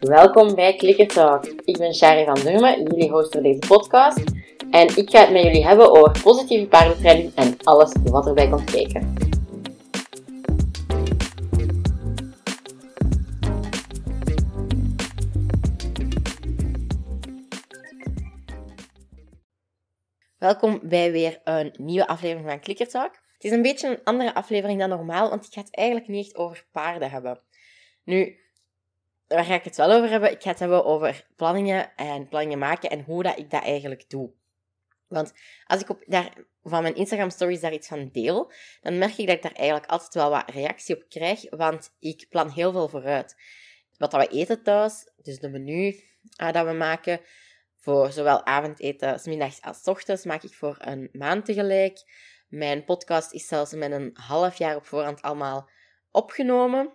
Welkom bij Clicker Talk. Ik ben Shari van Durmen, jullie host voor deze podcast. En ik ga het met jullie hebben over positieve paardentraining en alles wat erbij komt kijken. Welkom bij weer een nieuwe aflevering van Clicker Talk. Het is een beetje een andere aflevering dan normaal, want ik ga het eigenlijk niet echt over paarden hebben. Nu, waar ga ik het wel over hebben? Ik ga het hebben over planningen en planningen maken en hoe dat ik dat eigenlijk doe. Want als ik op daar, van mijn Instagram stories daar iets van deel, dan merk ik dat ik daar eigenlijk altijd wel wat reactie op krijg, want ik plan heel veel vooruit. Wat dat we eten thuis, dus de menu uh, dat we maken, voor zowel avondeten, middags als ochtends, maak ik voor een maand tegelijk. Mijn podcast is zelfs met een half jaar op voorhand allemaal opgenomen.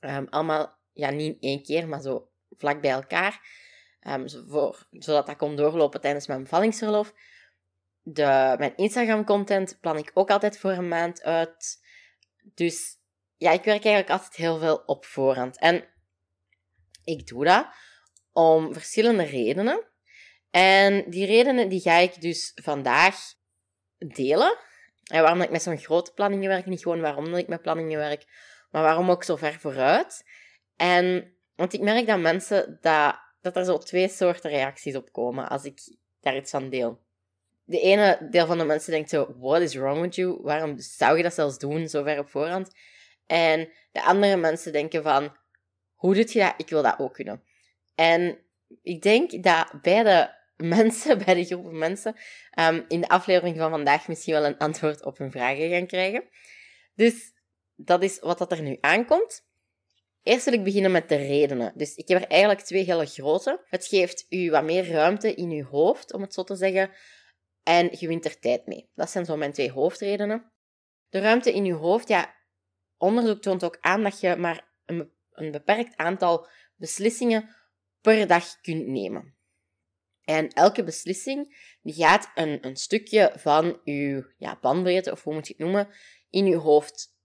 Um, allemaal ja, niet in één keer, maar zo vlak bij elkaar. Um, voor, zodat dat kon doorlopen tijdens mijn bevallingsverlof. De, mijn Instagram-content plan ik ook altijd voor een maand uit. Dus ja, ik werk eigenlijk altijd heel veel op voorhand. En ik doe dat om verschillende redenen. En die redenen die ga ik dus vandaag delen. En waarom ik met zo'n grote planningen werk, niet gewoon waarom ik met planningen werk, maar waarom ook zo ver vooruit. En, want ik merk dat mensen, dat, dat er zo twee soorten reacties op komen als ik daar iets van deel. De ene deel van de mensen denkt zo, what is wrong with you? Waarom zou je dat zelfs doen, zo ver op voorhand? En de andere mensen denken van, hoe doe je dat? Ik wil dat ook kunnen. En ik denk dat beide mensen, beide groepen mensen, um, in de aflevering van vandaag misschien wel een antwoord op hun vragen gaan krijgen. Dus dat is wat dat er nu aankomt. Eerst wil ik beginnen met de redenen. Dus ik heb er eigenlijk twee hele grote. Het geeft u wat meer ruimte in uw hoofd, om het zo te zeggen. En je wint er tijd mee. Dat zijn zo mijn twee hoofdredenen. De ruimte in uw hoofd, ja, onderzoek toont ook aan dat je maar een beperkt aantal beslissingen per dag kunt nemen. En elke beslissing die gaat een, een stukje van uw ja, bandbreedte, of hoe moet je het noemen, in uw hoofd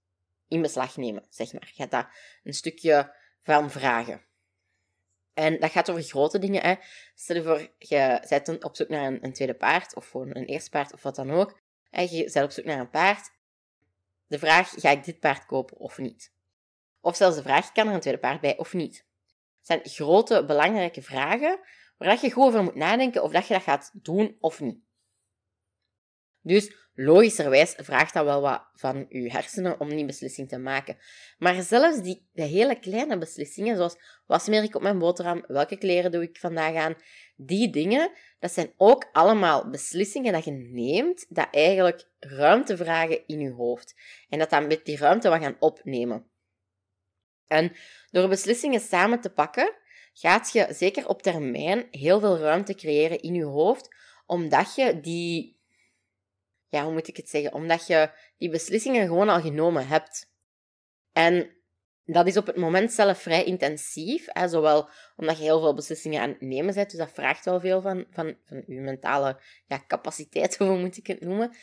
in beslag nemen, zeg maar. Je gaat dat een stukje van vragen. En dat gaat over grote dingen. Hè. Stel je voor, je bent op zoek naar een, tweede paard, of gewoon een eerste paard, of wat dan ook. En je bent op zoek naar een paard. De vraag, ga ik dit paard kopen of niet? Of zelfs de vraag, kan er een tweede paard bij of niet? Het zijn grote, belangrijke vragen waar je goed over moet nadenken of dat je dat gaat doen of niet. Dus logischerwijs vraagt dat wel wat van je hersenen om die beslissing te maken. Maar zelfs die de hele kleine beslissingen, zoals wat smeer ik op mijn boterham, welke kleren doe ik vandaag aan, die dingen, dat zijn ook allemaal beslissingen dat je neemt, dat eigenlijk ruimte vragen in je hoofd. En dat dan met die ruimte wat gaan opnemen. En door beslissingen samen te pakken, gaat je zeker op termijn heel veel ruimte creëren in je hoofd, omdat je die ja, hoe moet ik het zeggen? Omdat je die beslissingen gewoon al genomen hebt. En dat is op het moment zelf vrij intensief, hè, zowel omdat je heel veel beslissingen aan het nemen bent, dus dat vraagt wel veel van, van, van je mentale ja, capaciteit, hoe moet ik het noemen.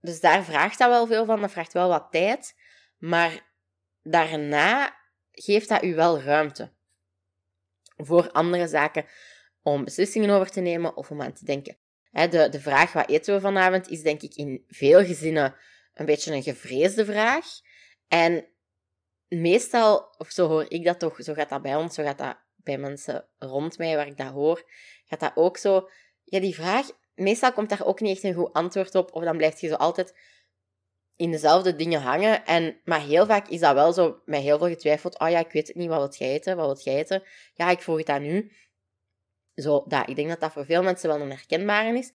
Dus daar vraagt dat wel veel van, dat vraagt wel wat tijd, maar daarna geeft dat u wel ruimte voor andere zaken om beslissingen over te nemen of om aan te denken de, de vraag wat eten we vanavond is denk ik in veel gezinnen een beetje een gevreesde vraag. En meestal, of zo hoor ik dat toch, zo gaat dat bij ons, zo gaat dat bij mensen rond mij waar ik dat hoor, gaat dat ook zo. Ja, die vraag, meestal komt daar ook niet echt een goed antwoord op, of dan blijft je zo altijd in dezelfde dingen hangen. En, maar heel vaak is dat wel zo, met heel veel getwijfeld, oh ja, ik weet het niet, wat wil jij eten, wat wil jij? Ja, ik vroeg het aan u. Zo, dat, ik denk dat dat voor veel mensen wel een herkenbare is.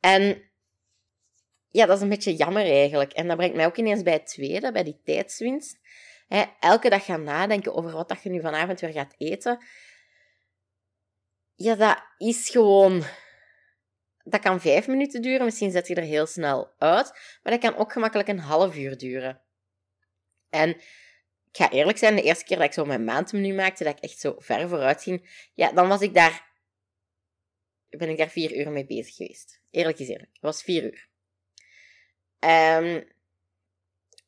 En ja, dat is een beetje jammer eigenlijk. En dat brengt mij ook ineens bij het tweede, bij die tijdswinst. elke dag gaan nadenken over wat dat je nu vanavond weer gaat eten. Ja, dat is gewoon... Dat kan vijf minuten duren, misschien zet je er heel snel uit. Maar dat kan ook gemakkelijk een half uur duren. En ik ga eerlijk zijn, de eerste keer dat ik zo mijn maandmenu maakte, dat ik echt zo ver vooruit ging, ja, dan was ik daar ben ik daar vier uur mee bezig geweest. Eerlijk is eerlijk. Het was vier uur. Um,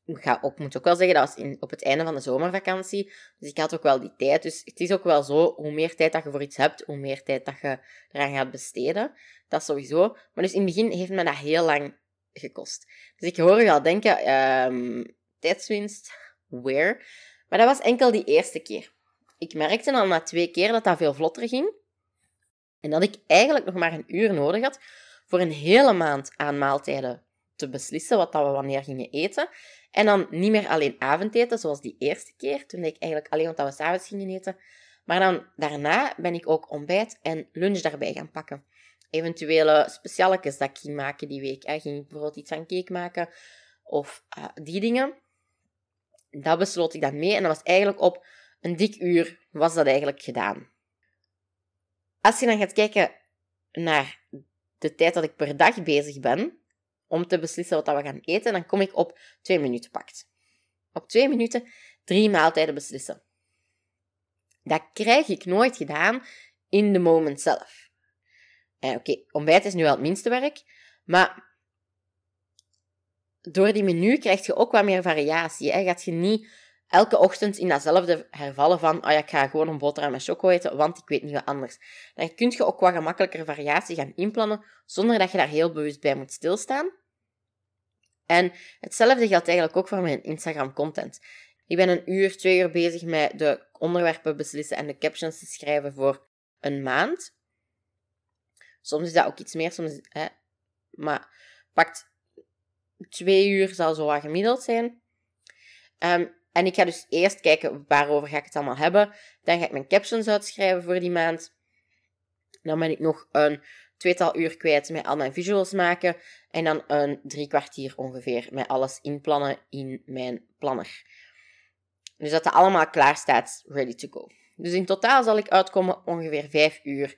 ga ook, moet ook wel zeggen, dat was in, op het einde van de zomervakantie. Dus ik had ook wel die tijd. Dus het is ook wel zo, hoe meer tijd dat je voor iets hebt, hoe meer tijd dat je eraan gaat besteden. Dat sowieso. Maar dus in het begin heeft me dat heel lang gekost. Dus ik hoor je al denken, um, tijdswinst, where? Maar dat was enkel die eerste keer. Ik merkte dan na twee keer dat dat veel vlotter ging. En dat ik eigenlijk nog maar een uur nodig had voor een hele maand aan maaltijden te beslissen wat dat we wanneer gingen eten. En dan niet meer alleen avondeten, zoals die eerste keer, toen ik eigenlijk alleen wat we s'avonds gingen eten. Maar dan daarna ben ik ook ontbijt en lunch daarbij gaan pakken. Eventuele specialetjes dat ik ging maken die week. Ik ging bijvoorbeeld iets aan cake maken of uh, die dingen. Dat besloot ik dan mee en dat was eigenlijk op een dik uur was dat eigenlijk gedaan. Als je dan gaat kijken naar de tijd dat ik per dag bezig ben, om te beslissen wat we gaan eten, dan kom ik op twee minuten pakt. Op twee minuten drie maaltijden beslissen. Dat krijg ik nooit gedaan in de moment zelf. Eh, Oké, ontbijt is nu wel het minste werk, maar door die menu krijg je ook wat meer variatie. Hè? Gaat je niet elke ochtend in datzelfde hervallen van oh ja, ik ga gewoon een boterham met choco eten, want ik weet niet wat anders. Dan kun je ook wat gemakkelijker variatie gaan inplannen, zonder dat je daar heel bewust bij moet stilstaan. En hetzelfde geldt eigenlijk ook voor mijn Instagram-content. Ik ben een uur, twee uur bezig met de onderwerpen beslissen en de captions te schrijven voor een maand. Soms is dat ook iets meer, soms, hè, maar pakt twee uur zal zo wat gemiddeld zijn. Um, en ik ga dus eerst kijken waarover ga ik het allemaal hebben. Dan ga ik mijn captions uitschrijven voor die maand. Dan ben ik nog een tweetal uur kwijt met al mijn visuals maken. En dan een drie kwartier ongeveer met alles inplannen in mijn planner. Dus dat het allemaal klaar staat, ready to go. Dus in totaal zal ik uitkomen ongeveer vijf uur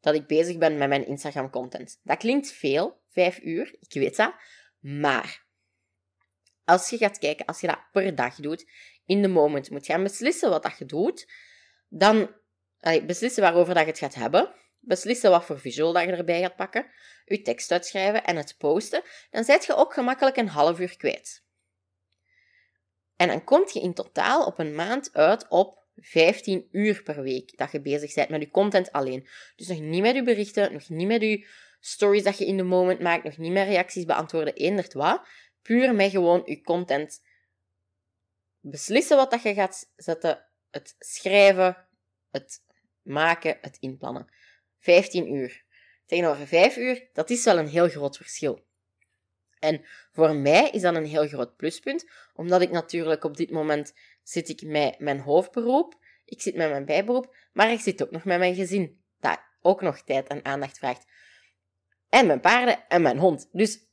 dat ik bezig ben met mijn Instagram content. Dat klinkt veel, vijf uur, ik weet dat. Maar als je gaat kijken, als je dat per dag doet, in de moment moet gaan beslissen wat dat je doet, dan beslissen waarover dat je het gaat hebben, beslissen wat voor visual dat je erbij gaat pakken, je tekst uitschrijven en het posten, dan zet je ook gemakkelijk een half uur kwijt. En dan kom je in totaal op een maand uit op 15 uur per week dat je bezig bent met je content alleen. Dus nog niet met je berichten, nog niet met je stories dat je in de moment maakt, nog niet met reacties beantwoorden, eendert wat. Puur met gewoon je content beslissen wat dat je gaat zetten, het schrijven, het maken, het inplannen. 15 uur. Tegenover 5 uur, dat is wel een heel groot verschil. En voor mij is dat een heel groot pluspunt, omdat ik natuurlijk op dit moment zit ik met mijn hoofdberoep, ik zit met mijn bijberoep, maar ik zit ook nog met mijn gezin, dat ook nog tijd en aandacht vraagt. En mijn paarden en mijn hond. Dus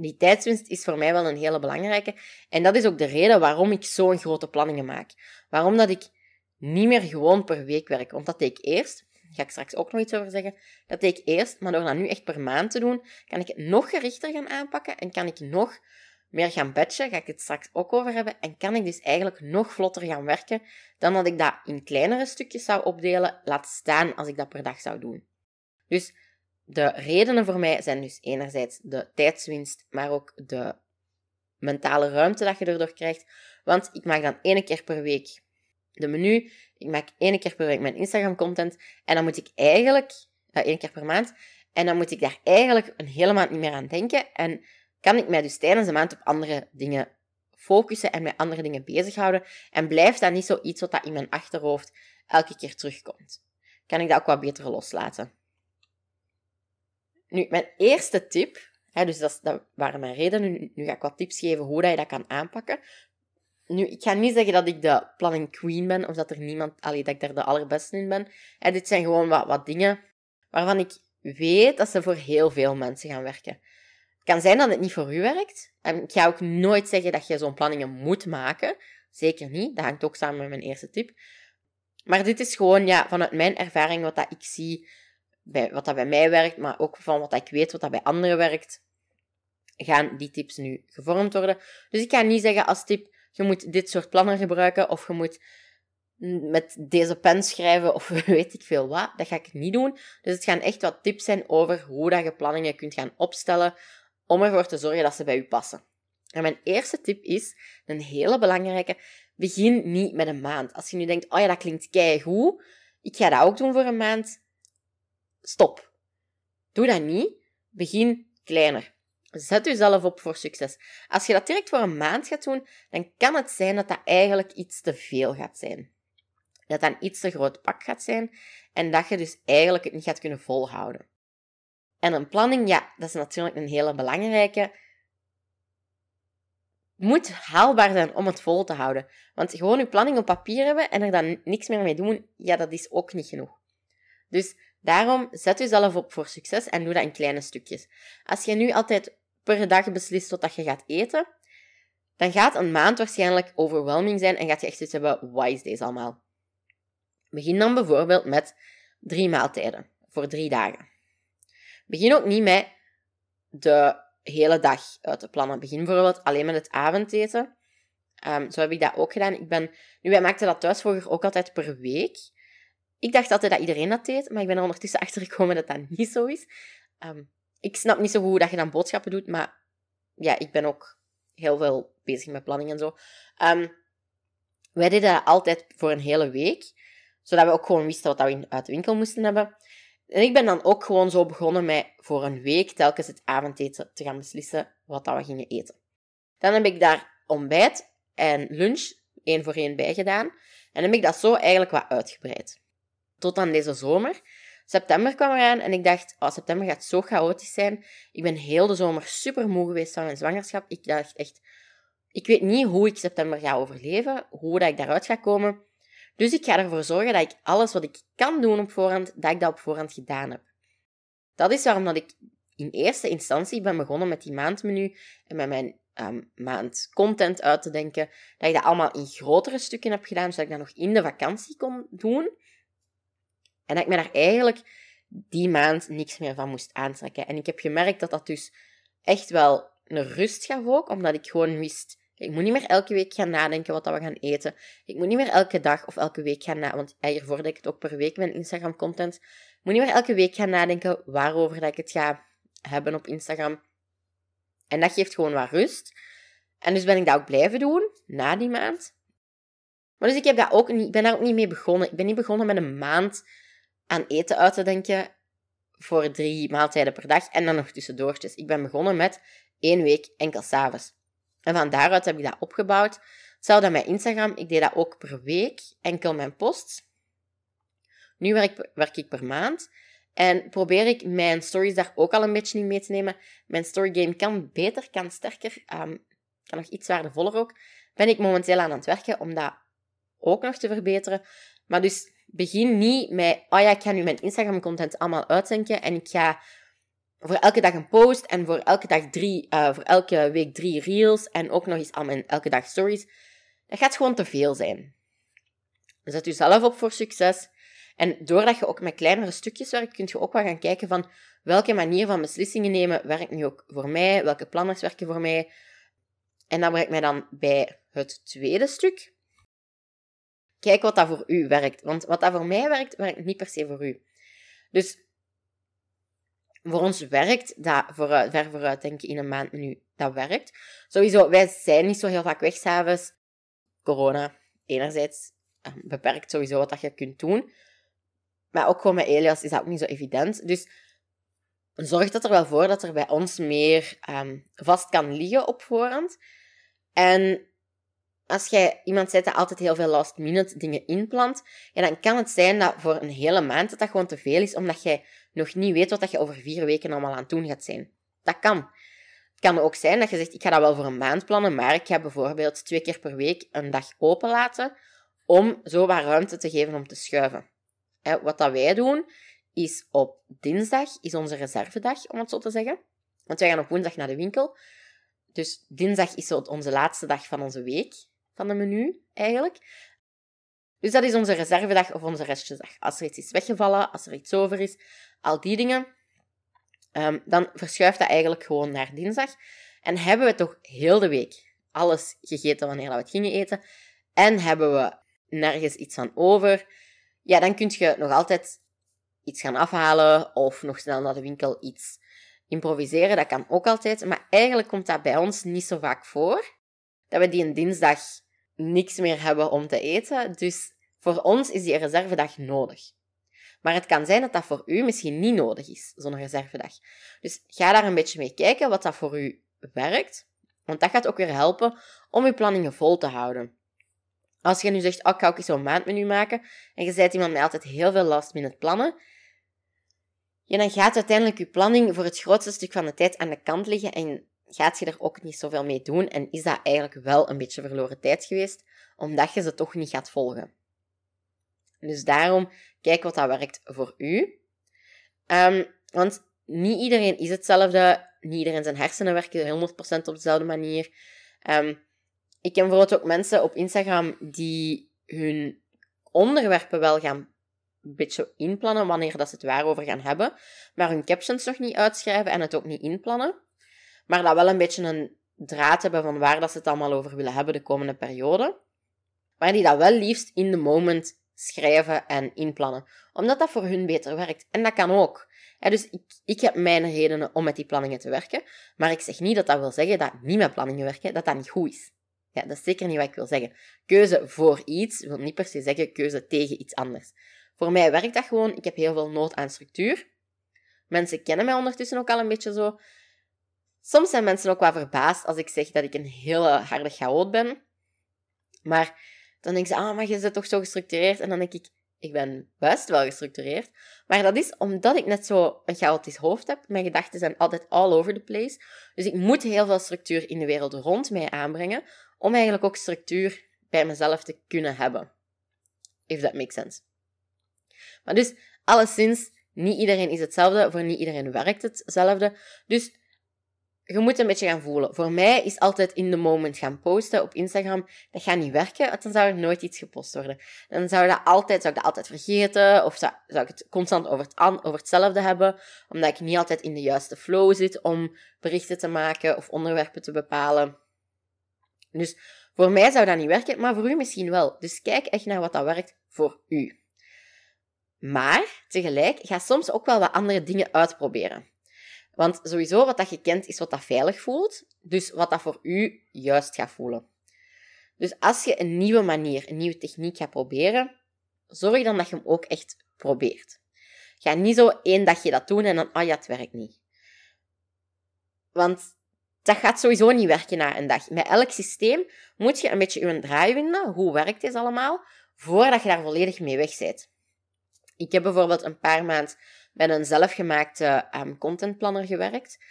die tijdswinst is voor mij wel een hele belangrijke. En dat is ook de reden waarom ik zo'n grote planningen maak. Waarom dat ik niet meer gewoon per week werk. Want dat deed ik eerst, daar ga ik straks ook nog iets over zeggen, dat deed ik eerst, maar door dat nu echt per maand te doen, kan ik het nog gerichter gaan aanpakken en kan ik nog meer gaan batchen, ga ik het straks ook over hebben, en kan ik dus eigenlijk nog vlotter gaan werken dan dat ik dat in kleinere stukjes zou opdelen, laat staan als ik dat per dag zou doen. Dus de redenen voor mij zijn dus enerzijds de tijdswinst, maar ook de mentale ruimte dat je erdoor krijgt. Want ik maak dan één keer per week de menu. Ik maak één keer per week mijn Instagram-content. En dan moet ik eigenlijk, uh, één keer per maand, en dan moet ik daar eigenlijk een hele maand niet meer aan denken. En kan ik mij dus tijdens de maand op andere dingen focussen en met andere dingen bezighouden. En blijft dat niet zoiets wat dat in mijn achterhoofd elke keer terugkomt. Kan ik dat ook wat beter loslaten. Nu, mijn eerste tip, hè, dus dat, waren mijn redenen, nu, ga ik wat tips geven hoe dat je dat kan aanpakken. Nu, ik ga niet zeggen dat ik de planning queen ben, of dat er niemand, allee, dat ik daar de allerbeste in ben. Dit zijn gewoon wat, wat dingen waarvan ik weet dat ze voor heel veel mensen gaan werken. Het kan zijn dat het niet voor u werkt. En ik ga ook nooit zeggen dat je zo'n planningen moet maken. Zeker niet. Dat hangt ook samen met mijn eerste tip. Maar dit is gewoon ja, vanuit mijn ervaring wat dat ik zie wat dat bij mij werkt, maar ook van wat ik weet wat dat bij anderen werkt, gaan die tips nu gevormd worden. Dus ik ga niet zeggen als tip, je moet dit soort plannen gebruiken of je moet met deze pen schrijven of weet ik veel wat. Dat ga ik niet doen. Dus het gaan echt wat tips zijn over hoe dat je planningen kunt gaan opstellen om ervoor te zorgen dat ze bij u passen. En mijn eerste tip is, een hele belangrijke, begin niet met een maand. Als je nu denkt, oh ja, dat klinkt keigoed, ik ga dat ook doen voor een maand. Stop. Doe dat niet. Begin kleiner. Zet jezelf op voor succes. Als je dat direct voor een maand gaat doen, dan kan het zijn dat dat eigenlijk iets te veel gaat zijn. Dat dat een iets te groot pak gaat zijn en dat je dus eigenlijk het niet gaat kunnen volhouden. En een planning, ja, dat is natuurlijk een hele belangrijke. Moet haalbaar zijn om het vol te houden. Want gewoon je planning op papier hebben en er dan niks meer mee doen, ja, dat is ook niet genoeg. Dus daarom zet jezelf op voor succes en doe dat in kleine stukjes. Als je nu altijd per dag beslist wat je gaat eten, dan gaat een maand waarschijnlijk overwhelming zijn en gaat je echt zoiets hebben, wat is deze allemaal? Begin dan bijvoorbeeld met drie maaltijden voor drie dagen. Begin ook niet met de hele dag uit te plannen. Begin bijvoorbeeld alleen met het avondeten. Um, zo heb ik dat ook gedaan. Ik ben, nu, wij maakten dat thuis vroeger ook altijd per week. Ik dacht altijd dat iedereen dat deed, maar ik ben er ondertussen achter gekomen dat dat niet zo is. Ehm, ik snap niet zo goed dat je dan boodschappen doet, maar ja, ik ben ook heel veel bezig met planning en zo. Um, wij deden dat altijd voor een hele week, zodat we ook gewoon wisten wat we uit de winkel moesten hebben. En ik ben dan ook gewoon zo begonnen met voor een week telkens het avondeten te gaan beslissen wat dat we gingen eten. Dan heb ik daar ontbijt en lunch één voor één bij gedaan. En heb ik dat zo eigenlijk wat uitgebreid. Tot aan deze zomer. September kwam eraan en ik dacht, oh, september gaat zo chaotisch zijn. Ik ben heel de zomer super moe geweest van mijn zwangerschap. Ik dacht echt, ik weet niet hoe ik september ga overleven, hoe dat ik daaruit ga komen. Dus ik ga ervoor zorgen dat ik alles wat ik kan doen op voorhand, dat ik dat op voorhand gedaan heb. Dat is waarom dat ik in eerste instantie ben begonnen met die maandmenu en met mijn um, maand content uit te denken. Dat ik dat allemaal in grotere stukken heb gedaan, zodat ik dat nog in de vakantie kon doen. En dat ik me daar eigenlijk die maand niks meer van moest aantrekken. En ik heb gemerkt dat dat dus echt wel een rust gaf ook, omdat ik gewoon wist, ik moet niet meer elke week gaan nadenken wat we gaan eten. Ik moet niet meer elke dag of elke week gaan nadenken, want hiervoor deed ik het ook per week met Instagram-content. Ik moet niet meer elke week gaan nadenken waarover dat ik het ga hebben op Instagram. En dat geeft gewoon wat rust. En dus ben ik dat ook blijven doen, na die maand. Maar dus ik heb dat ook niet, ben daar ook niet mee begonnen. Ik ben niet begonnen met een maand aan eten uit te denken voor drie maaltijden per dag en dan nog tussendoortjes. Ik ben begonnen met één week enkel s'avonds. En van daaruit heb ik dat opgebouwd. Hetzelfde met Instagram. Ik deed dat ook per week, enkel mijn posts. Nu werk, werk ik per maand. En probeer ik mijn stories daar ook al een beetje in mee te nemen. Mijn storygame kan beter, kan sterker, um, kan nog iets waardevoller ook. Ben ik momenteel aan het werken om dat ook nog te verbeteren. Maar dus begin niet met, oh ja, ik ga nu mijn Instagram-content allemaal uitdenken en ik ga voor elke dag een post en voor elke dag drie, uh, voor elke week drie reels en ook nog eens al mijn elke dag stories. Dat gaat gewoon te veel zijn. Zet jezelf op voor succes. En doordat je ook met kleinere stukjes werkt, kun je ook wel gaan kijken van welke manier van beslissingen nemen werkt nu ook voor mij, welke planners werken voor mij. En dat brengt mij dan bij het tweede stuk. Kijk wat dat voor u werkt. Want wat dat voor mij werkt, werkt niet per se voor u. Dus voor ons werkt dat vooruit, ver vooruit denken in een maand nu. Dat werkt. Sowieso, wij zijn niet zo heel vaak weg s'avonds. Corona, enerzijds, eh, beperkt sowieso wat dat je kunt doen. Maar ook gewoon met Elias is dat ook niet zo evident. Dus zorg dat er wel voor dat er bij ons meer um, vast kan liggen op voorhand. En als jij iemand zet dat altijd heel veel last minute dingen inplant, ja, dan kan het zijn dat voor een hele maand dat, dat gewoon te veel is, omdat jij nog niet weet wat dat je over vier weken allemaal aan het doen gaat zijn. Dat kan. Het kan ook zijn dat je zegt, ik ga dat wel voor een maand plannen, maar ik ga bijvoorbeeld twee keer per week een dag open laten, om zo wat ruimte te geven om te schuiven. Wat dat wij doen, is op dinsdag is onze reservedag, om het zo te zeggen. Want wij gaan op woensdag naar de winkel. Dus dinsdag is onze laatste dag van onze week van de menu, eigenlijk. Dus dat is onze reservedag of onze restjesdag. Als er iets is weggevallen, als er iets over is, al die dingen, um, dan verschuift dat eigenlijk gewoon naar dinsdag. En hebben we toch heel de week alles gegeten wanneer we het gingen eten, en hebben we nergens iets van over, ja, dan kun je nog altijd iets gaan afhalen of nog snel naar de winkel iets improviseren, dat kan ook altijd. Maar eigenlijk komt dat bij ons niet zo vaak voor. Dat we die een dinsdag niks meer hebben om te eten. Dus voor ons is die reservedag nodig. Maar het kan zijn dat dat voor u misschien niet nodig is, zo'n reservedag. Dus ga daar een beetje mee kijken wat dat voor u werkt. Want dat gaat ook weer helpen om je planningen vol te houden. Als je nu zegt, oh, ik ga ook eens zo'n maandmenu maken, en je bent iemand met altijd heel veel last het plannen, ja, dan gaat uiteindelijk je planning voor het grootste stuk van de tijd aan de kant liggen en gaat je er ook niet zoveel mee doen en is dat eigenlijk wel een beetje verloren tijd geweest, omdat je ze toch niet gaat volgen. Dus daarom, kijk wat dat werkt voor u. Um, want niet iedereen is hetzelfde. Niet iedereen zijn hersenen werken 100% op dezelfde manier. Um, ik ken bijvoorbeeld ook mensen op Instagram die hun onderwerpen wel gaan een beetje inplannen wanneer dat ze het waarover gaan hebben, maar hun captions nog niet uitschrijven en het ook niet inplannen. Maar dat wel een beetje een draad hebben van waar dat ze het allemaal over willen hebben de komende periode. Maar die dat wel liefst in de moment schrijven en inplannen. Omdat dat voor hun beter werkt. En dat kan ook. dus ik, ik heb mijn redenen om met die planningen te werken. Maar ik zeg niet dat dat wil zeggen dat niet met planningen werken, dat dat niet goed is. Ja, dat is zeker niet wat ik wil zeggen. Keuze voor iets wil niet per se zeggen keuze tegen iets anders. Voor mij werkt dat gewoon. Ik heb heel veel nood aan structuur. Mensen kennen mij ondertussen ook al een beetje zo. Soms zijn mensen ook wel verbaasd als ik zeg dat ik een hele harde chaot ben. Maar dan denken ze, ah, maar je bent toch zo gestructureerd? En dan denk ik, ik ben best wel gestructureerd. Maar dat is omdat ik net zo een chaotisch hoofd heb. Mijn gedachten zijn altijd all over the place. Dus ik moet heel veel structuur in de wereld rond mij aanbrengen om eigenlijk ook structuur bij mezelf te kunnen hebben. If that makes sense. Maar dus, alleszins, niet iedereen is hetzelfde, voor niet iedereen werkt hetzelfde. Dus je moet een beetje gaan voelen. Voor mij is altijd in the moment gaan posten op Instagram, dat gaat niet werken, want dan zou er nooit iets gepost worden. Dan zou, dat altijd, zou ik dat altijd vergeten, of zou, ik het constant over, het over hetzelfde hebben, omdat ik niet altijd in de juiste flow zit om berichten te maken of onderwerpen te bepalen. Dus voor mij zou dat niet werken, maar voor u misschien wel. Dus kijk echt naar wat dat werkt voor u. Maar tegelijk ga soms ook wel wat andere dingen uitproberen. Want sowieso, wat dat je kent, is wat dat veilig voelt. Dus wat dat voor u juist gaat voelen. Dus als je een nieuwe manier, een nieuwe techniek gaat proberen, zorg dan dat je hem ook echt probeert. Ga niet zo één dagje dat doen en dan, ah ja, het werkt niet. Want dat gaat sowieso niet werken na een dag. Met elk systeem moet je een beetje je draai vinden. Hoe werkt dit allemaal? Voordat je daar volledig mee weg bent. Ik heb bijvoorbeeld een paar maanden met een zelfgemaakte um, contentplanner gewerkt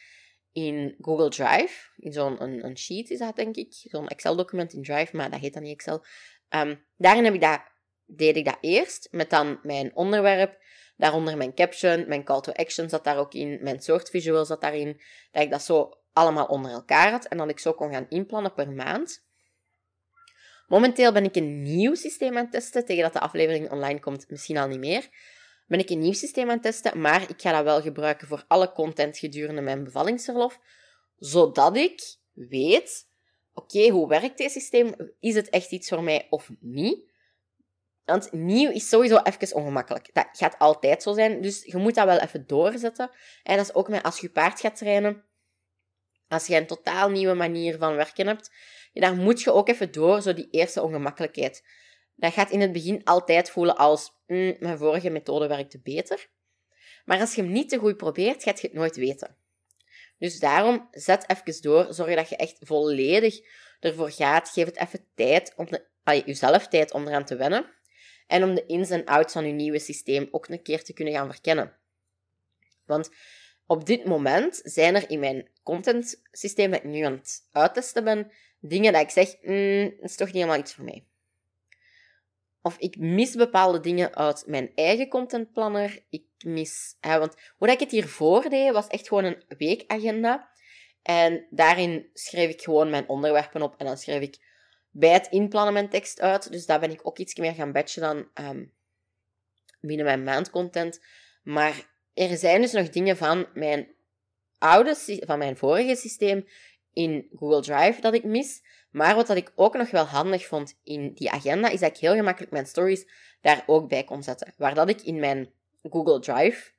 in Google Drive. In zo'n een, een, sheet is dat, denk ik. Zo'n Excel-document in Drive, maar dat heet dan niet Excel. Um, daarin heb ik dat, deed ik dat eerst, met dan mijn onderwerp, daaronder mijn caption, mijn call to action zat daar ook in, mijn soort visual zat daarin, dat ik dat zo allemaal onder elkaar had en dat ik zo kon gaan inplannen per maand. Momenteel ben ik een nieuw systeem aan het testen. Tegen dat de aflevering online komt, misschien al niet meer. Ben ik een nieuw systeem aan het testen, maar ik ga dat wel gebruiken voor alle content gedurende mijn bevallingsverlof. Zodat ik weet, oké, hoe werkt dit systeem? Is het echt iets voor mij of niet? Want nieuw is sowieso even ongemakkelijk. Dat gaat altijd zo zijn. Dus je moet dat wel even doorzetten. En dat is ook met als je paard gaat trainen. Als je een totaal nieuwe manier van werken hebt, daar moet je ook even door, zo die eerste ongemakkelijkheid. Dat gaat in het begin altijd voelen als, mm, mijn vorige methode werkte beter. Maar als je hem niet te goed probeert, gaat je het nooit weten. Dus daarom, zet even door. Zorg dat je echt volledig ervoor gaat. Geef het even tijd, om jezelf tijd om eraan te wennen. En om de ins en outs van je nieuwe systeem ook een keer te kunnen gaan verkennen. Want op dit moment zijn er in mijn content systeem dat ik nu aan het uittesten ben, dingen dat ik zeg, mm, dat is toch niet helemaal iets voor mij. Of ik mis bepaalde dingen uit mijn eigen contentplanner. Ik mis... Want hoe ik het hiervoor deed, was echt gewoon een weekagenda. En daarin schreef ik gewoon mijn onderwerpen op. En dan schreef ik bij het inplannen mijn tekst uit. Dus daar ben ik ook iets meer gaan batchen dan ehm, binnen mijn maandcontent. Maar er zijn dus nog dingen van mijn oude, van mijn vorige systeem in Google Drive dat ik mis. Maar wat dat ik ook nog wel handig vond in die agenda, is dat ik heel gemakkelijk mijn stories daar ook bij kon zetten. Waar dat ik in mijn Google Drive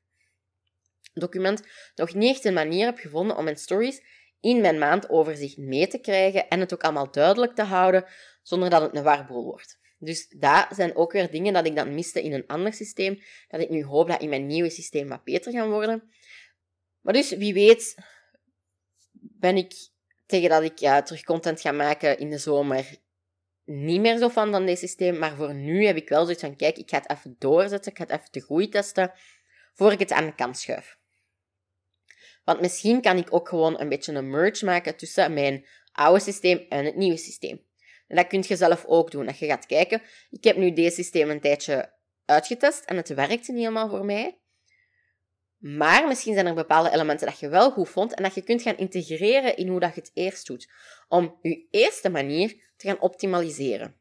document nog niet echt een manier heb gevonden om mijn stories in mijn maandoverzicht mee te krijgen en het ook allemaal duidelijk te houden, zonder dat het een warboel wordt. Dus dat zijn ook weer dingen dat ik dan miste in een ander systeem, dat ik nu hoop dat in mijn nieuwe systeem wat beter gaan worden. Maar dus, wie weet, ben ik tegen dat ik terug content ga maken in de zomer niet meer zo fan van dit systeem. Maar voor nu heb ik wel zoiets van, kijk, ik ga het even doorzetten, ik ga het even de groei testen, voor ik het aan de kant schuif. Want misschien kan ik ook gewoon een beetje een merge maken tussen mijn oude systeem en het nieuwe systeem. En dat kun je zelf ook doen. Dat je gaat kijken, ik heb nu deze systeem een tijdje uitgetest en het werkte niet helemaal voor mij. Maar misschien zijn er bepaalde elementen dat je wel goed vond en dat je kunt gaan integreren in hoe dat je het eerst doet. Om je eerste manier te gaan optimaliseren.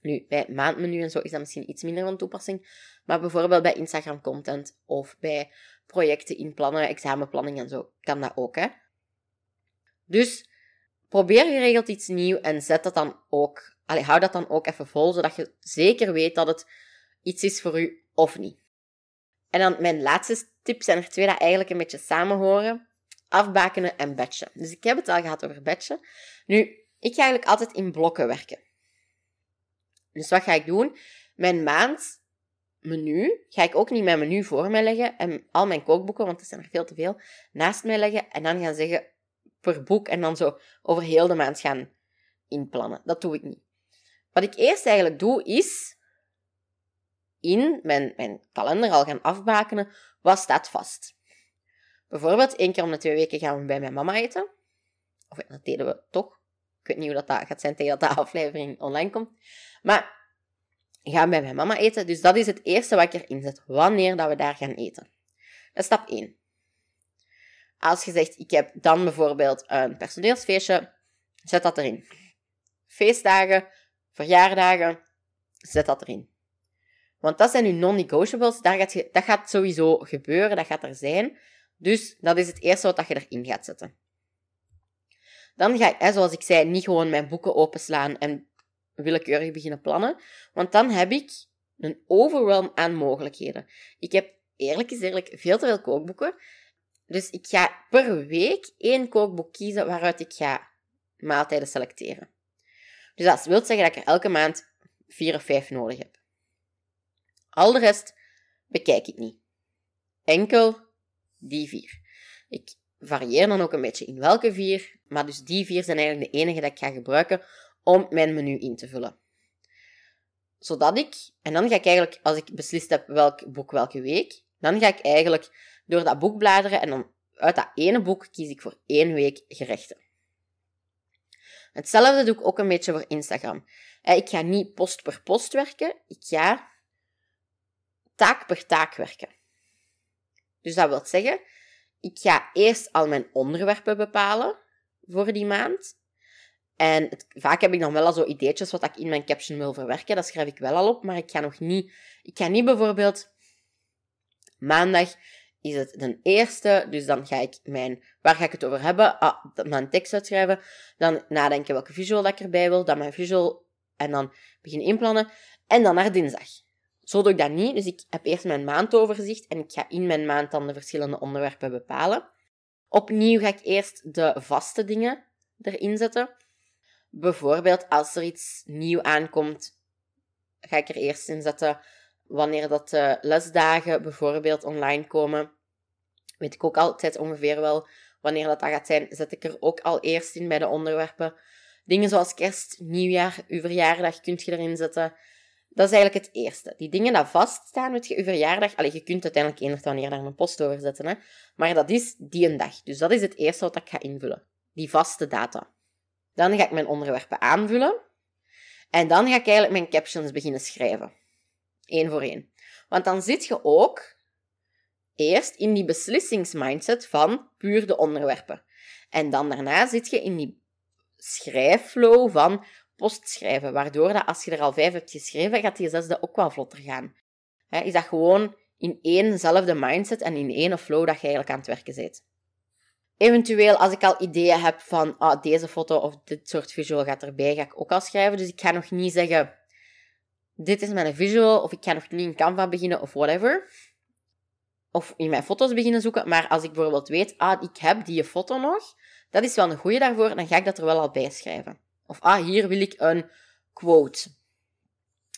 Nu, bij maandmenu en zo is dat misschien iets minder van toepassing. Maar bijvoorbeeld bij Instagram content of bij projecten inplannen, examenplanning en zo, kan dat ook. Hè? Dus probeer geregeld iets nieuws en zet dat dan ook. Allee, hou dat dan ook even vol, zodat je zeker weet dat het iets is voor u of niet. En dan mijn laatste tip zijn er twee dat eigenlijk een beetje samenhoren. Afbakenen en batchen. Dus ik heb het al gehad over batchen. Nu, ik ga eigenlijk altijd in blokken werken. Dus wat ga ik doen? Mijn maandmenu ga ik ook niet mijn menu voor mij leggen en al mijn kookboeken, want er zijn er veel te veel, naast mij leggen en dan gaan zeggen per boek en dan zo over heel de maand gaan inplannen. Dat doe ik niet. Wat ik eerst eigenlijk doe, is in mijn, mijn kalender al gaan afbakenen, wat staat vast. Bijvoorbeeld, één keer om de twee weken gaan we bij mijn mama eten. Of dat deden we toch. Ik weet niet hoe dat, gaat zijn tegen dat de aflevering online komt. Maar gaan bij mijn mama eten. Dus dat is het eerste wat ik erin zet. Wanneer dat we daar gaan eten. Dat is stap 1. Als je zegt, ik heb dan bijvoorbeeld een personeelsfeestje, zet dat erin. Feestdagen, verjaardagen, zet dat erin. Want dat zijn uw non-negotiables. Dat gaat sowieso gebeuren, dat gaat er zijn. Dus dat is het eerste wat je erin gaat zetten. Dan ga ik, zoals ik zei, niet gewoon mijn boeken openslaan en willekeurig beginnen plannen. Want dan heb ik een overwhelm aan mogelijkheden. Ik heb eerlijk gezegd veel te veel kookboeken. Dus ik ga per week één kookboek kiezen waaruit ik ga maaltijden selecteren. Dus dat wil zeggen dat ik er elke maand vier of vijf nodig heb. Al de rest bekijk ik niet. Enkel die vier. Ik varieer dan ook een beetje in welke vier, maar dus die vier zijn eigenlijk de enige dat ik ga gebruiken om mijn menu in te vullen. Zodat ik, en dan ga ik eigenlijk, als ik beslist heb welk boek welke week, dan ga ik eigenlijk door dat boek bladeren en dan uit dat ene boek kies ik voor één week gerechten. Hetzelfde doe ik ook een beetje voor Instagram. Eh, ik ga niet post per post werken, ik ga taak per taak werken. Dus dat wil zeggen, ik ga eerst al mijn onderwerpen bepalen voor die maand. En vaak heb ik dan wel al zo ideetjes wat ik in mijn caption wil verwerken. Dat schrijf ik wel al op, maar ik ga nog niet... Ik ga niet bijvoorbeeld... Maandag is het de eerste, dus dan ga ik mijn... Waar ga ik het over hebben? Ah, mijn tekst uitschrijven. Dan nadenken welke visual dat ik erbij wil. Dan mijn visual... En dan beginnen inplannen. En dan naar dinsdag. Zo doe ik dat niet. Dus ik heb eerst mijn maandoverzicht en ik ga in mijn maand dan de verschillende onderwerpen bepalen. Opnieuw ga ik eerst de vaste dingen erin zetten. Bijvoorbeeld als er iets nieuw aankomt, ga ik er eerst in zetten wanneer dat de lesdagen bijvoorbeeld online komen. Weet ik ook altijd ongeveer wel wanneer dat, dat gaat zijn. Zet ik er ook al eerst in bij de onderwerpen. Dingen zoals kerst, nieuwjaar, uw verjaardag kunt je erin zetten. Dat is eigenlijk het eerste. Die dingen die vaststaan met je, je verjaardag. Allee, je kunt uiteindelijk enig wanneer daar een post over zetten. Hè? Maar dat is die een dag. Dus dat is het eerste wat ik ga invullen. Die vaste data. Dan ga ik mijn onderwerpen aanvullen. En dan ga ik eigenlijk mijn captions beginnen schrijven. Eén voor één. Want dan zit je ook eerst in die beslissingsmindset van puur de onderwerpen. En dan daarna zit je in die schrijfflow van post schrijven, waardoor dat als je er al vijf hebt geschreven, gaat die zesde ook wel vlotter gaan. is dat gewoon in éénzelfde mindset en in één flow dat je eigenlijk aan het werken bent. Eventueel, als ik al ideeën heb van ah, deze foto of dit soort visual gaat erbij, ga ik ook al schrijven. Dus ik ga nog niet zeggen, dit is mijn visual, of ik ga nog niet in Canva beginnen, of whatever. of in mijn foto's beginnen zoeken. Maar als ik bijvoorbeeld weet, ah, ik heb die foto nog, dat is wel een goede daarvoor, dan ga ik dat er wel al bij schrijven. Of, ah, hier wil ik een quote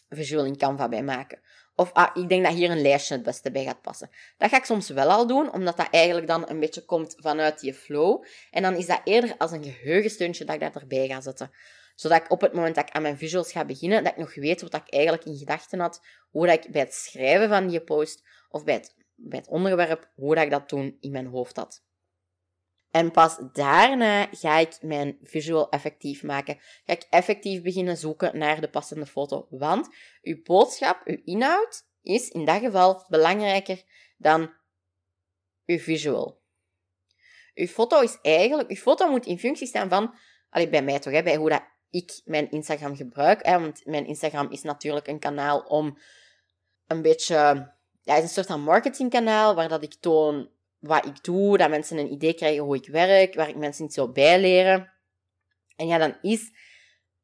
visual in Canva bij maken. Of, ah, ik denk dat hier een lijstje het beste bij gaat passen. Dat ga ik soms wel al doen, omdat dat eigenlijk dan een beetje komt vanuit die flow. En dan is dat eerder als een geheugensteuntje dat ik dat erbij ga zetten. Zodat ik op het moment dat ik aan mijn visuals ga beginnen, dat ik nog weet wat ik eigenlijk in gedachten had, hoe dat ik bij het schrijven van die post, of bij het, bij het onderwerp, hoe dat ik dat toen in mijn hoofd had. En pas daarna ga ik mijn visual effectief maken. Ga ik effectief beginnen zoeken naar de passende foto. Want uw boodschap, uw inhoud, is in dat geval belangrijker dan uw visual. Uw foto is eigenlijk, uw foto moet in functie staan van, allee, bij mij toch, hè, bij hoe dat ik mijn Instagram gebruik. Hè, want mijn Instagram is natuurlijk een kanaal om een beetje, ja, is een soort van marketingkanaal waar dat ik toon wat ik doe, dat mensen een idee krijgen hoe ik werk, waar ik mensen iets zou bijleren. En ja, dan is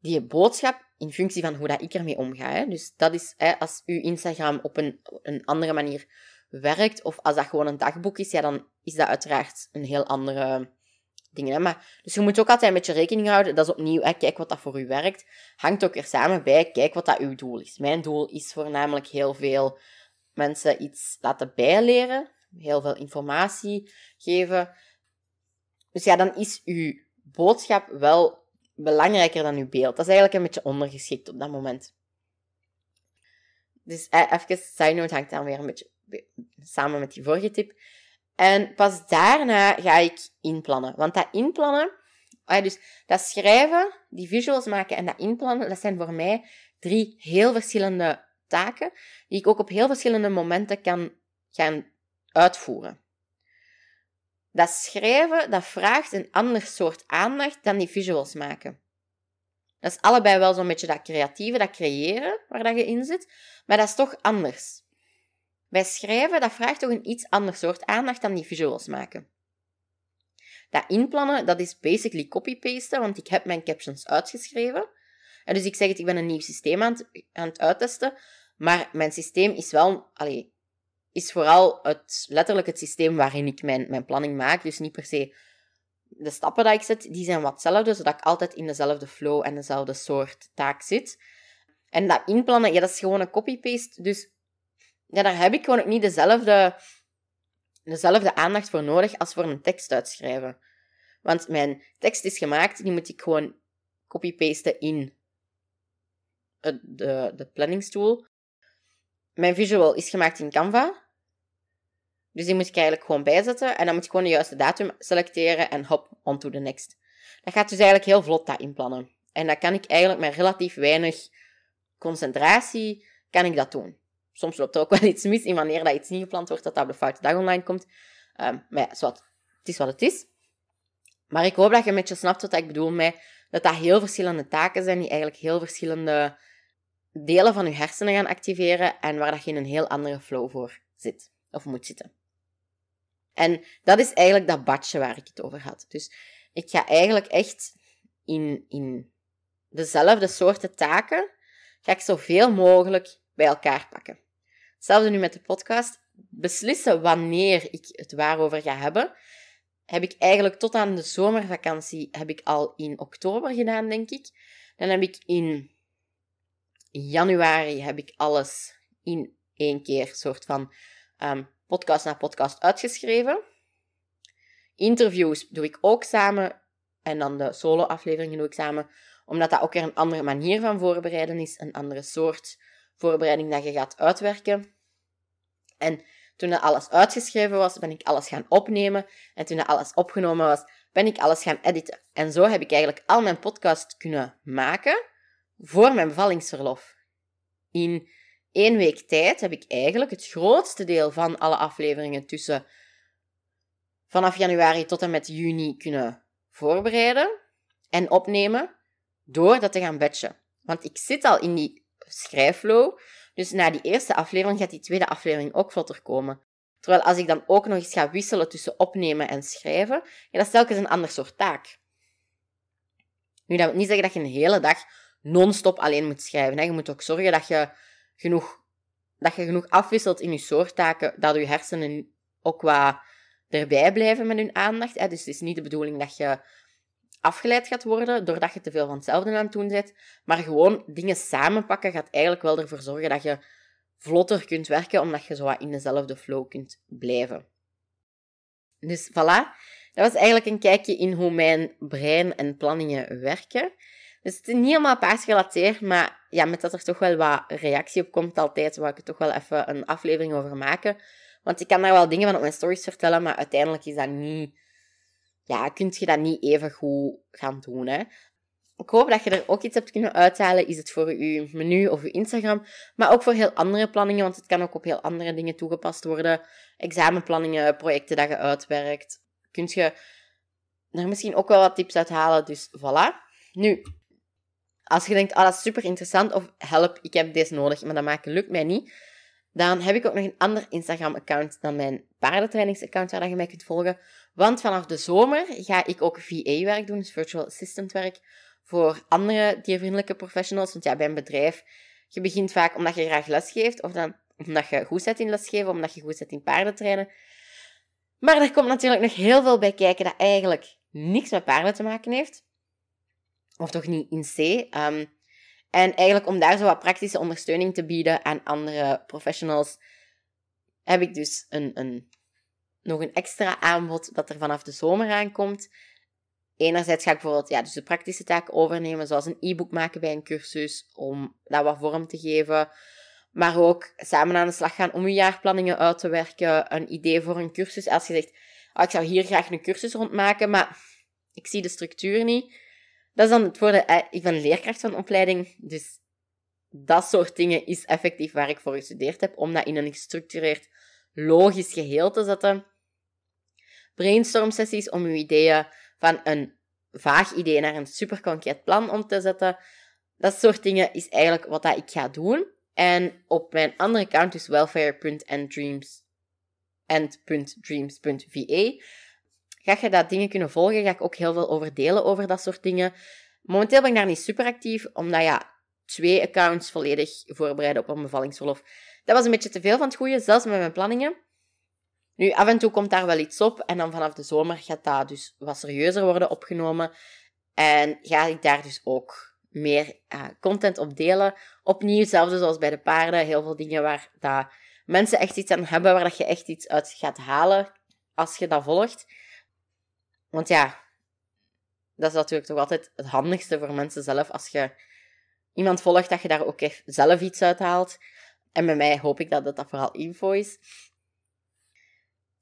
die boodschap in functie van hoe dat ik ermee omga. Hè. Dus dat is hè, als uw Instagram op een, een andere manier werkt, of als dat gewoon een dagboek is, ja, dan is dat uiteraard een heel andere ding. Hè. Maar, dus je moet ook altijd een beetje rekening houden. Dat is opnieuw, hè, kijk wat dat voor u werkt. Hangt ook er samen bij, kijk wat dat uw doel is. Mijn doel is voornamelijk heel veel mensen iets laten bijleren heel veel informatie geven. Dus ja, dan is uw boodschap wel belangrijker dan uw beeld. Dat is eigenlijk een beetje ondergeschikt op dat moment. Dus eh, even, side note hangt dan weer een beetje samen met die vorige tip. En pas daarna ga ik inplannen. Want dat inplannen, ah, dus dat schrijven, die visuals maken en dat inplannen, dat zijn voor mij drie heel verschillende taken, die ik ook op heel verschillende momenten kan gaan uitvoeren. Dat schrijven, dat vraagt een ander soort aandacht dan die visuals maken. Dat is allebei wel zo'n beetje dat creatieve, dat creëren, waar dat je in zit, maar dat is toch anders. Bij schrijven, dat vraagt toch een iets ander soort aandacht dan die visuals maken. Dat inplannen, dat is basically copy-pasten, want ik heb mijn captions uitgeschreven. En dus ik zeg het, ik ben een nieuw systeem aan het, aan het uittesten, maar mijn systeem is wel, allee, is vooral het, letterlijk het systeem waarin ik mijn, mijn planning maak. Dus niet per se de stappen die ik zet, die zijn wat hetzelfde, zodat ik altijd in dezelfde flow en dezelfde soort taak zit. En dat inplannen, ja, dat is gewoon een copy-paste. Dus ja, daar heb ik gewoon ook niet dezelfde, dezelfde aandacht voor nodig als voor een tekst uitschrijven. Want mijn tekst is gemaakt, die moet ik gewoon copy-pasten in de, de planningstool. Mijn visual is gemaakt in Canva. Dus die moet ik eigenlijk gewoon bijzetten. En dan moet ik gewoon de juiste datum selecteren en hop, on to the next. Dat gaat dus eigenlijk heel vlot dat inplannen. En dat kan ik eigenlijk met relatief weinig concentratie, kan ik dat doen. Soms loopt er ook wel iets mis in wanneer dat iets niet gepland wordt, dat dat op de foute dag online komt. Um, maar ja, het is wat het is. Maar ik hoop dat je een beetje snapt wat ik bedoel met dat dat heel verschillende taken zijn die eigenlijk heel verschillende delen van je hersenen gaan activeren en waar dat je in een heel andere flow voor zit of moet zitten. En dat is eigenlijk dat badje waar ik het over had. Dus ik ga eigenlijk echt in, in dezelfde soorten taken, ga ik zoveel mogelijk bij elkaar pakken. Hetzelfde nu met de podcast. Beslissen wanneer ik het waarover ga hebben, heb ik eigenlijk tot aan de zomervakantie heb ik al in oktober gedaan, denk ik. Dan heb ik in januari heb ik alles in één keer soort van um, podcast na podcast uitgeschreven. Interviews doe ik ook samen en dan de solo-afleveringen doe ik samen, omdat dat ook weer een andere manier van voorbereiden is, een andere soort voorbereiding dat je gaat uitwerken. En toen dat alles uitgeschreven was, ben ik alles gaan opnemen. En toen dat alles opgenomen was, ben ik alles gaan editen. En zo heb ik eigenlijk al mijn podcast kunnen maken voor mijn bevallingsverlof. In één week tijd heb ik eigenlijk het grootste deel van alle afleveringen tussen vanaf januari tot en met juni kunnen voorbereiden en opnemen door dat te gaan batchen. Want ik zit al in die schrijfflow, dus na die eerste aflevering gaat die tweede aflevering ook vlotter komen. Terwijl als ik dan ook nog eens ga wisselen tussen opnemen en schrijven, ja, dat is telkens een ander soort taak. Nu, dat wil niet zeggen dat je een hele dag non-stop alleen moet schrijven. Hè. Je moet ook zorgen dat je genoeg, dat je genoeg afwisselt in je soorttaken, dat je hersenen ook qua erbij blijven met hun aandacht. Hè. Dus het is niet de bedoeling dat je afgeleid gaat worden doordat je te veel van hetzelfde aan het doen bent. Maar gewoon dingen samenpakken gaat eigenlijk wel ervoor zorgen dat je vlotter kunt werken, omdat je zo wat in dezelfde flow kunt blijven. Dus voilà, dat was eigenlijk een kijkje in hoe mijn brein en planningen werken. Dus het is niet helemaal paasgerelateerd, maar ja, met dat er toch wel wat reactie op komt altijd, wou ik er toch wel even een aflevering over maken. Want ik kan daar wel dingen van op mijn stories vertellen, maar uiteindelijk is dat niet... Ja, kun je dat niet even goed gaan doen, hè. Ik hoop dat je er ook iets hebt kunnen uithalen. Is het voor je menu of je Instagram, maar ook voor heel andere planningen, want het kan ook op heel andere dingen toegepast worden. Examenplanningen, projecten dat je uitwerkt. Kun je er misschien ook wel wat tips uithalen, dus voilà. Nu, als je denkt, ah, dat is super interessant, of help, ik heb deze nodig, maar dat maken lukt mij niet, dan heb ik ook nog een ander Instagram-account dan mijn paardentrainingsaccount waar je mij kunt volgen. Want vanaf de zomer ga ik ook VA-werk doen, dus virtual assistant werk, voor andere diervriendelijke professionals. Want ja, bij een bedrijf, je begint vaak omdat je graag lesgeeft, of dan omdat je goed zit in lesgeven, omdat je goed zit in paardentrainen. Maar er komt natuurlijk nog heel veel bij kijken dat eigenlijk niks met paarden te maken heeft. Of toch niet in C. Um, en eigenlijk om daar zo wat praktische ondersteuning te bieden aan andere professionals, heb ik dus een, een, nog een extra aanbod dat er vanaf de zomer aankomt. Enerzijds ga ik bijvoorbeeld ja, dus de praktische taken overnemen, zoals een e-book maken bij een cursus, om dat wat vorm te geven. Maar ook samen aan de slag gaan om je jaarplanningen uit te werken. Een idee voor een cursus. Als je zegt, oh, ik zou hier graag een cursus rondmaken, maar ik zie de structuur niet. Dat is dan het voordeel eh, van leerkracht van opleiding. Dus dat soort dingen is effectief waar ik voor gestudeerd heb, om dat in een gestructureerd, logisch geheel te zetten. Brainstorm sessies om je ideeën van een vaag idee naar een super concreet plan om te zetten. Dat soort dingen is eigenlijk wat dat ik ga doen. En op mijn andere account, dus ga je dat dingen kunnen volgen. Ga ik ook heel veel over delen over dat soort dingen. Momenteel ben ik daar niet super actief, omdat ja, twee accounts volledig voorbereiden op een bevallingsverlof. Dat was een beetje te veel van het goede, zelfs met mijn planningen. Nu, af en toe komt daar wel iets op en dan vanaf de zomer gaat dat dus wat serieuzer worden opgenomen. En ga ik daar dus ook meer uh, content op delen. Opnieuw, hetzelfde zoals bij de paarden, heel veel dingen waar dat mensen echt iets aan hebben, waar dat je echt iets uit gaat halen als je dat volgt. Want ja, dat is natuurlijk toch altijd het handigste voor mensen zelf als je iemand volgt, dat je daar ook echt zelf iets uit haalt. En bij mij hoop ik dat dat, dat vooral info is.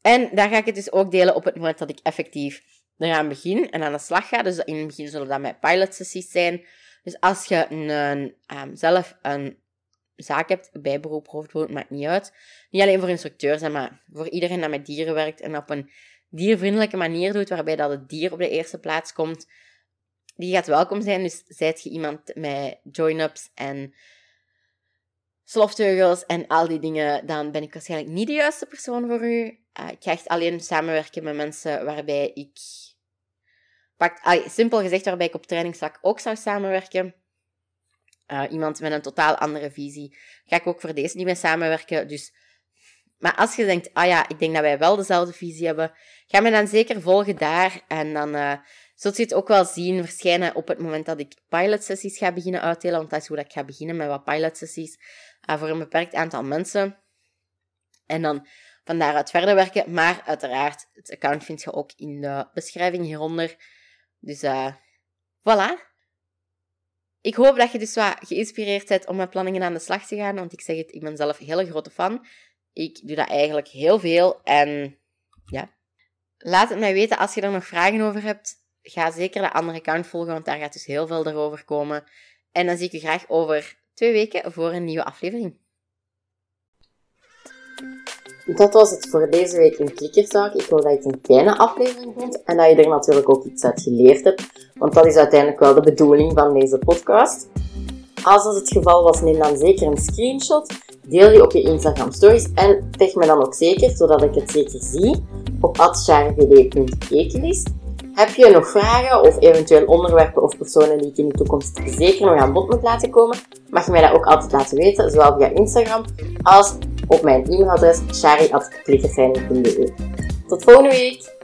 En daar ga ik het dus ook delen op het moment dat ik effectief eraan begin en aan de slag ga. Dus in het begin zullen dat mijn pilot sessies zijn. Dus als je een, um, zelf een zaak hebt, bijberoep, hoofdberoep, maakt niet uit. Niet alleen voor instructeurs, maar voor iedereen die met dieren werkt en op een diervriendelijke manier doet, waarbij dat het dier op de eerste plaats komt, die gaat welkom zijn. Dus zijt je iemand met join-ups en slofteugels en al die dingen, dan ben ik waarschijnlijk niet de juiste persoon voor u. Uh, ik ga echt alleen samenwerken met mensen waarbij ik... Pak, ah, simpel gezegd, waarbij ik op trainingsvlak ook zou samenwerken. Uh, iemand met een totaal andere visie. Ga ik ook voor deze niet mee samenwerken. Dus maar als je denkt, ah ja, ik denk dat wij wel dezelfde visie hebben, ga me dan zeker volgen daar. En dan uh, zult je het ook wel zien verschijnen op het moment dat ik pilotsessies ga beginnen uitdelen. Want dat is hoe dat ik ga beginnen met wat pilotsessies uh, voor een beperkt aantal mensen. En dan van daaruit verder werken. Maar uiteraard, het account vind je ook in de beschrijving hieronder. Dus uh, voilà. Ik hoop dat je dus wat geïnspireerd bent om met planningen aan de slag te gaan. Want ik zeg het, ik ben zelf een hele grote fan. Ik doe dat eigenlijk heel veel. En ja, laat het mij weten als je er nog vragen over hebt. Ga zeker de andere account volgen, want daar gaat dus heel veel erover komen. En dan zie ik je graag over twee weken voor een nieuwe aflevering. Dat was het voor deze week in Klikkerzaak. Ik hoop dat je het een kleine aflevering vond en dat je er natuurlijk ook iets uit geleerd hebt. Want dat is uiteindelijk wel de bedoeling van deze podcast. Als dat het geval was, neem dan zeker een screenshot Deel die op je Instagram stories en tag me dan ook zeker, zodat ik het zeker zie, op @charvd.ekelis. Heb je nog vragen of eventueel onderwerpen of personen die ik in de toekomst zeker nog aan bod moet laten komen, mag je mij dat ook altijd laten weten, zowel via Instagram als op mijn e-mailadres shari.klikkertraining.be. Tot volgende week!